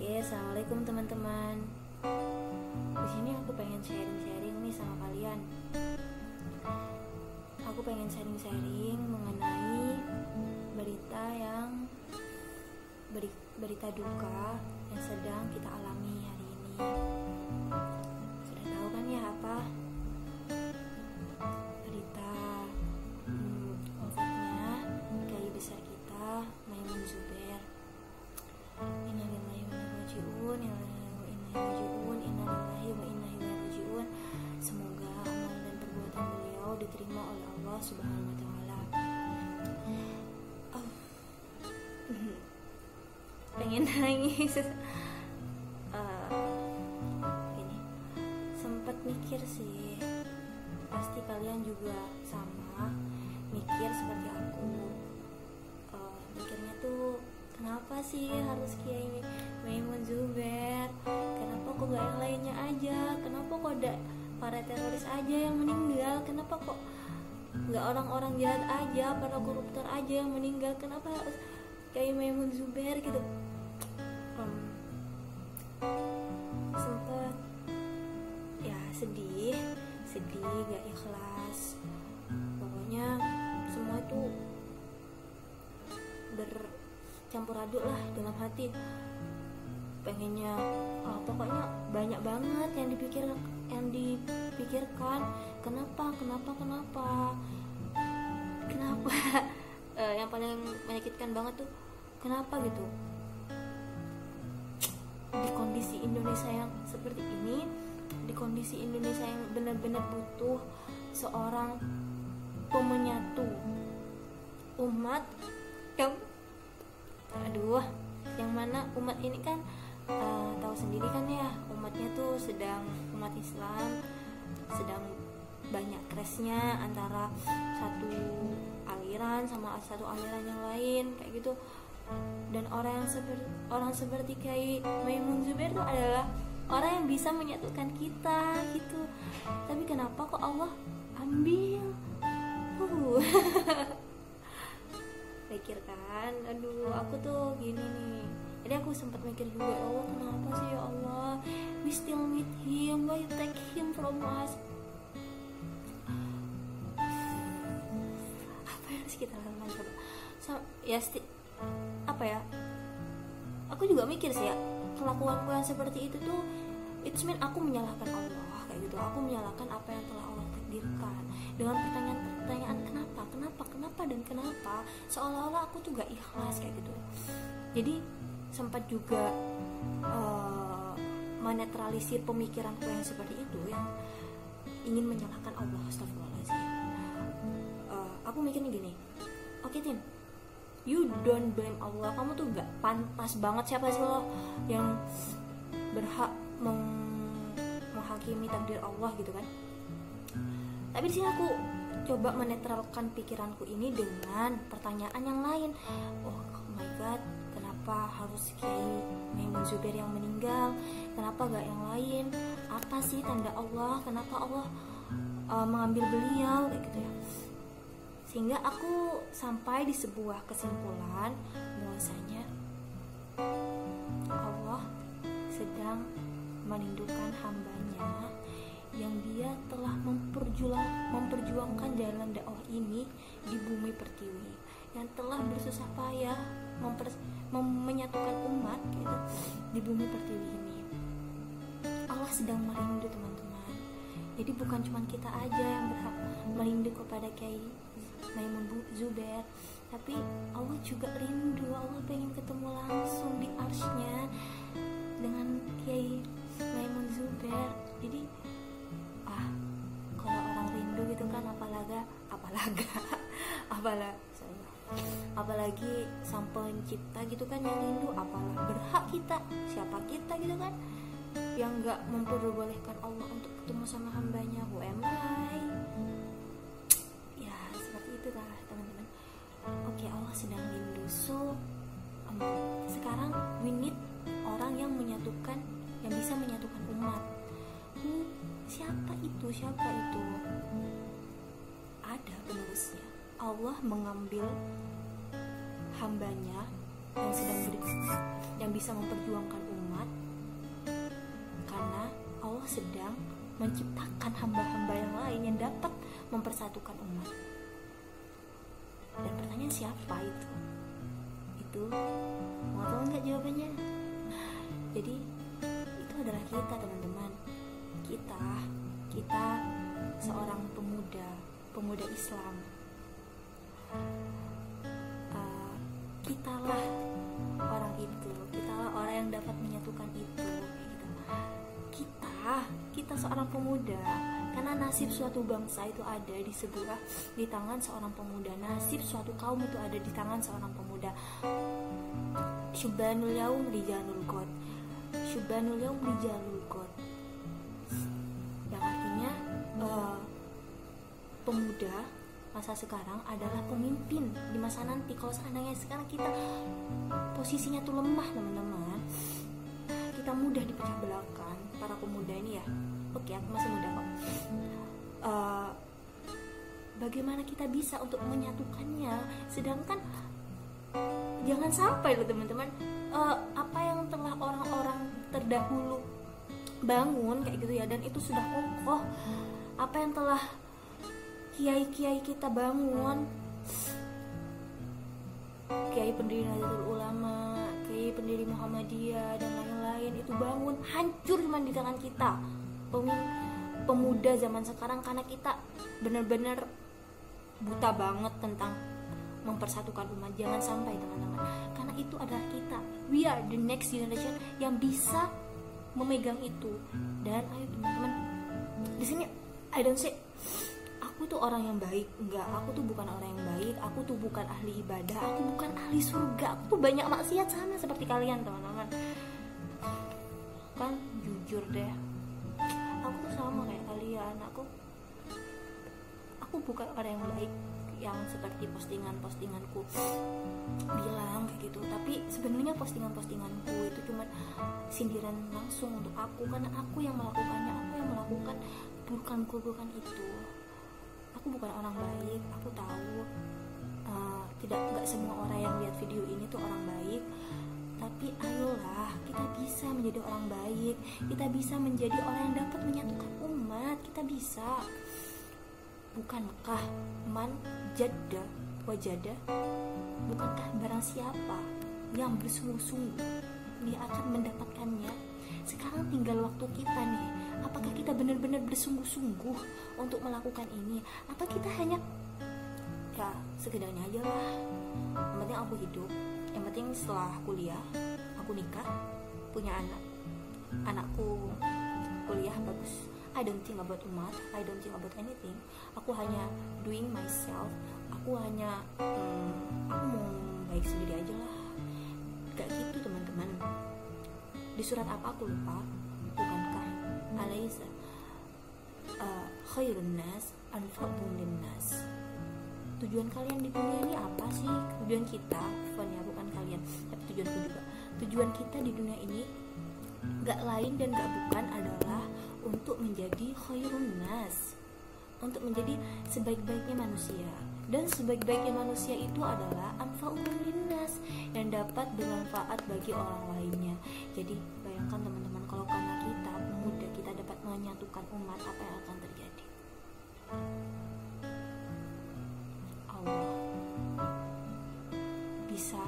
Oke, assalamualaikum teman-teman. Di sini aku pengen sharing-sharing nih sama kalian. Aku pengen sharing-sharing mengenai berita yang beri- berita duka yang sedang kita alami hari ini. Sudah tahu kan ya apa? Subhanahu wa taala. Oh. Pengen nangis. Eh, gini. Sempat mikir sih. Pasti kalian juga sama mikir seperti aku. Eh, mikirnya tuh kenapa sih harus Kiai Maimun Zubair kenapa kok gak yang lainnya aja kenapa kok ada para teroris aja yang meninggal kenapa kok nggak orang-orang jahat aja para koruptor aja yang meninggal. Kenapa Kiai Maimun Zubair gitu? Hmm, sempet ya sedih sedih gak ikhlas. Pokoknya semua tuh bercampur aduk lah dalam hati. Pengennya ah, pokoknya banyak banget yang dipikir yang dipikirkan kenapa kenapa kenapa? Kenapa? Eh, yang paling menyakitkan banget tuh kenapa? gitu. Di kondisi Indonesia yang seperti ini di kondisi Indonesia yang benar-benar butuh seorang pemenyatu umat yang aduh yang mana umat ini kan eh, tahu sendiri kan ya umatnya tuh sedang umat Islam sedang banyak crashnya antara satu aliran sama satu aliran yang lain kayak gitu. Dan orang yang seperti orang seperti kayak Maimun Zubair itu adalah orang yang bisa menyatukan kita gitu. Tapi kenapa kok Allah ambil? Uh. pikir kan aduh aku tuh gini nih jadi aku sempat mikir juga "Ya Allah kenapa sih ya Allah? We still need him. Why you take him from us? Apa yang harus kita lakukan coba So- ya sti- apa ya? Aku juga mikir sih ya kelakuanku yang seperti itu tuh it's mean aku menyalahkan Allah kayak gitu. Aku menyalahkan apa yang telah Allah takdirkan. Dengan pertanyaan-pertanyaan kenapa? Kenapa? Kenapa? Dan kenapa? Seolah-olah aku tuh gak ikhlas kayak gitu. Jadi sempat juga eh, menetralisir pemikiranku yang seperti itu yang ingin menyalahkan Allah astagfirullahaladzim. Eh, aku mikirnya gini oke Tin you don't blame Allah. Kamu tuh gak pantas banget siapa sih lo yang berhak meng- menghakimi takdir Allah gitu kan. Tapi sini aku coba menetralkan pikiranku ini dengan pertanyaan yang lain. Oh my god kenapa harus Kiai Maimun Zubair yang meninggal? Kenapa gak yang lain? Apa sih tanda Allah? Kenapa Allah uh, mengambil beliau? Kayak gitu ya. Sehingga aku sampai di sebuah kesimpulan bahwasanya Allah sedang merindukan hambanya yang dia telah memperjuang, memperjuangkan jalan dakwah ini di bumi pertiwi. Yang telah bersusah payah memper, mem- menyatukan umat gitu, di bumi pertiwi ini Allah sedang merindu teman-teman jadi bukan cuma kita aja yang berhak merindu kepada Kiai Maimun Zubair tapi Allah juga rindu Allah pengen ketemu langsung di arsnya dengan Kiai Maimun Zubair jadi ah kalau orang rindu gitu kan apalaga apalaga sorry. Apalagi sang pencipta gitu kan yang rindu apalah berhak kita siapa kita gitu kan yang nggak memperbolehkan Allah untuk ketemu sama hambanya who am I? ya seperti itu lah teman-teman. Oke Allah sedang rindu. So um, sekarang we need orang yang menyatukan yang bisa menyatukan umat. Who- siapa itu? Siapa itu? Ada penerusnya Allah mengambil hambanya yang sedang ber, yang bisa memperjuangkan umat karena Allah sedang menciptakan hamba-hamba yang lain yang dapat mempersatukan umat. Dan pertanyaan siapa itu? Itu mau tahu nggak jawabannya? Jadi itu adalah kita teman-teman. Kita kita seorang pemuda pemuda Islam uh, kitalah orang itu kitalah orang yang dapat menyatukan itu gitu. kita kita seorang pemuda karena nasib suatu bangsa itu ada di sebuah di tangan seorang pemuda. Nasib suatu kaum itu ada di tangan seorang pemuda. Syubanul yaum rijalul qad. Syubanul yaum rijalul qad. Yang artinya uh, pemuda masa sekarang adalah pemimpin di masa nanti. Kalau seandainya sekarang kita posisinya tuh lemah teman-teman kita mudah dipecah belakang. Para pemuda ini ya. Oke aku masih muda kok. Uh, bagaimana kita bisa untuk menyatukannya? Sedangkan jangan sampai loh teman-teman. Uh, apa yang telah orang-orang terdahulu bangun kayak gitu ya dan itu sudah kokoh. Apa yang telah kiai-kiai kita bangun. Kiai pendiri Nahdlatul Ulama kiai pendiri Muhammadiyah dan lain-lain itu bangun hancur cuma di tangan kita. Pemuda zaman sekarang karena kita benar-benar buta banget tentang mempersatukan umat. Jangan sampai teman-teman. Karena itu adalah kita. We are the next generation yang bisa memegang itu. Dan ayo teman-teman. Di sini I don't say aku tuh orang yang baik. Enggak aku tuh bukan orang yang baik. Aku tuh bukan ahli ibadah. Aku bukan ahli surga. Aku tuh banyak maksiat sama seperti kalian teman-teman. Kan jujur deh. Aku tuh sama kayak kalian. Aku aku bukan orang yang baik yang seperti postingan-postinganku bilang kayak gitu. Tapi sebenarnya postingan-postinganku itu cuma sindiran langsung untuk aku. Karena aku yang melakukannya aku yang melakukan bukan-bukan itu aku bukan orang baik aku tahu uh, tidak nggak semua orang yang lihat video ini tuh orang baik. Tapi ayolah kita bisa menjadi orang baik kita bisa menjadi orang yang dapat menyatukan umat kita bisa. Bukankah man jadda wajada bukankah barang siapa yang bersungguh-sungguh dia akan mendapatkannya? Sekarang tinggal waktu kita nih benar-benar bersungguh-sungguh untuk melakukan ini. Atau kita hanya ya sekedarnya aja lah. Yang penting aku hidup. Yang penting setelah kuliah aku nikah punya anak. Anakku kuliah bagus. I don't think about umat I don't think about anything. Aku hanya doing myself. Aku hanya hmm, aku mau baik sendiri aja lah. Gak gitu teman-teman. Di surat apa aku lupa khairun nas anfa'un nas tujuan kalian di dunia ini apa sih? Tujuan kita bukan ya bukan kalian tapi tujuanku juga. Tujuan kita di dunia ini gak lain dan gak bukan adalah untuk menjadi khairun nas. Untuk menjadi sebaik-baiknya manusia. Dan sebaik-baiknya manusia itu adalah anfa'ul linnas yang dapat bermanfaat bagi orang lainnya. Jadi bayangkan teman-teman kalau karena kita pemuda kita dapat menyatukan umat apa yang akan terjadi Allah bisa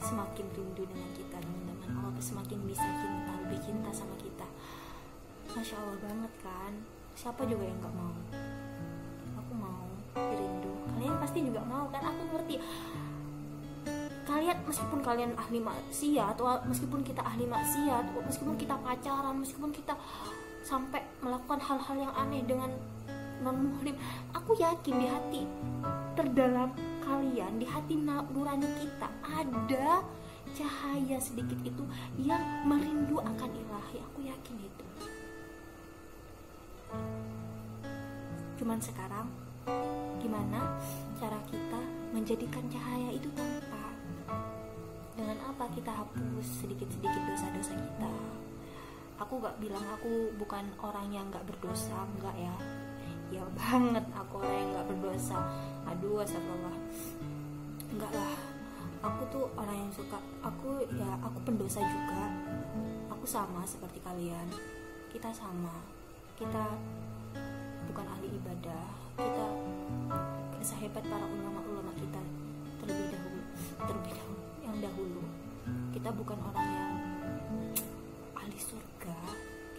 semakin rindu dengan kita teman-teman Allah semakin bisa cinta lebih cinta sama kita. Masya Allah banget kan? Siapa juga yang gak mau? Aku mau Rindu. Kalian pasti juga mau kan? Aku ngerti. Kalian meskipun kalian ahli maksiat Atau meskipun kita ahli maksiat Meskipun kita pacaran Meskipun kita sampai melakukan hal-hal yang aneh dengan non muhrim aku yakin di hati terdalam kalian di hati nurani kita ada cahaya sedikit itu yang merindu akan ilahi aku yakin itu Cuman sekarang, gimana cara kita menjadikan cahaya itu tanpa? Dengan apa kita hapus sedikit-sedikit dosa-dosa kita? Aku gak bilang aku bukan orang yang gak berdosa, enggak ya. Ya banget aku orang yang gak berdosa. Aduh, astagfirullah. Enggak lah. aku tuh orang yang suka aku ya aku pendosa juga aku sama seperti kalian kita sama kita bukan ahli ibadah kita sehebat para ulama-ulama kita terlebih dahulu terlebih dahulu yang dahulu kita bukan orang yang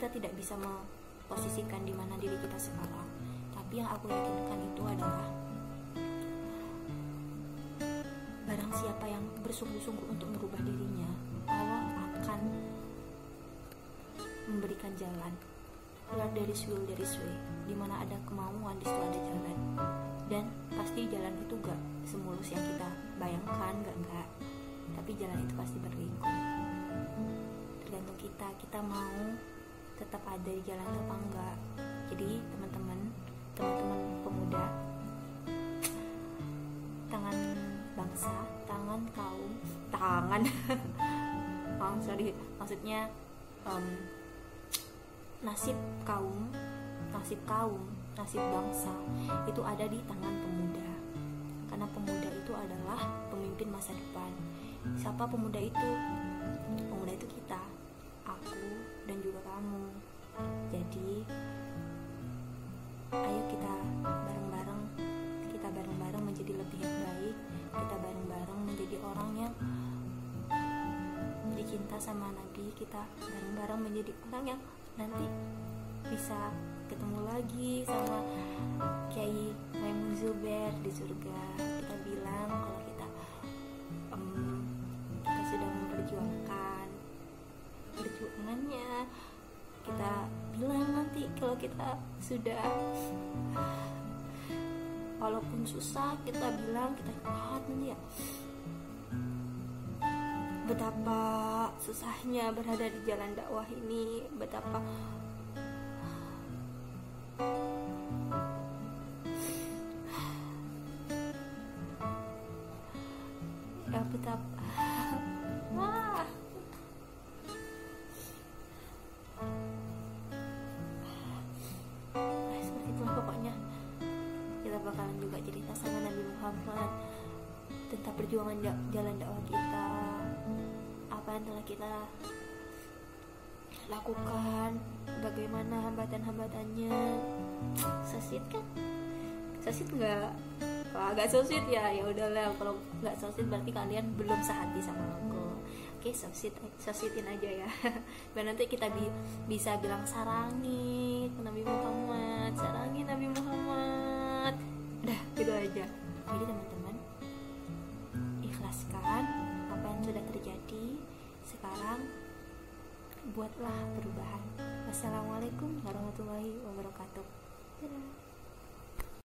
kita tidak bisa memposisikan di mana diri kita sekarang. Tapi yang aku yakinkan itu adalah barang siapa yang bersungguh-sungguh untuk merubah dirinya Allah akan memberikan jalan. Keluar dari will dari way di mana ada kemauan di situ ada jalan. Dan pasti jalan itu gak semulus yang kita bayangkan gak enggak tapi jalan itu pasti berliku tergantung kita kita mau tetap ada di jalan atau enggak. Jadi teman-teman teman-teman pemuda tangan bangsa tangan kaum tangan oh sorry. Maksudnya um, nasib kaum nasib kaum nasib bangsa itu ada di tangan pemuda. Karena pemuda itu adalah pemimpin masa depan. Siapa pemuda itu? Pemuda itu kita aku dan juga kamu. Jadi ayo kita bareng-bareng kita bareng-bareng menjadi lebih baik kita bareng-bareng menjadi orang yang dicinta sama Nabi kita bareng-bareng menjadi orang yang nanti bisa ketemu lagi sama Kiai Maimun Zuber di surga kalau kita sudah walaupun susah kita bilang kita kuat ya. Betapa susahnya berada di jalan dakwah ini betapa bakalan juga cerita sama Nabi Muhammad. Tentang perjuangan jalan dakwah kita. Apa yang telah kita lakukan bagaimana hambatan-hambatannya. Sesit kan? Sesit nggak kalau agak sesit ya ya udahlah. Kalau nggak sesit berarti kalian belum sehati sama aku. Oke sesit sesitin aja ya. Dan nanti kita bi bisa bilang sarangi Nabi Muhammad sarangi Nabi Muhammad udah gitu aja. Jadi teman-teman ikhlaskan apa yang sudah terjadi sekarang. Buatlah perubahan. Wassalamualaikum warahmatullahi wabarakatuh. Dadah.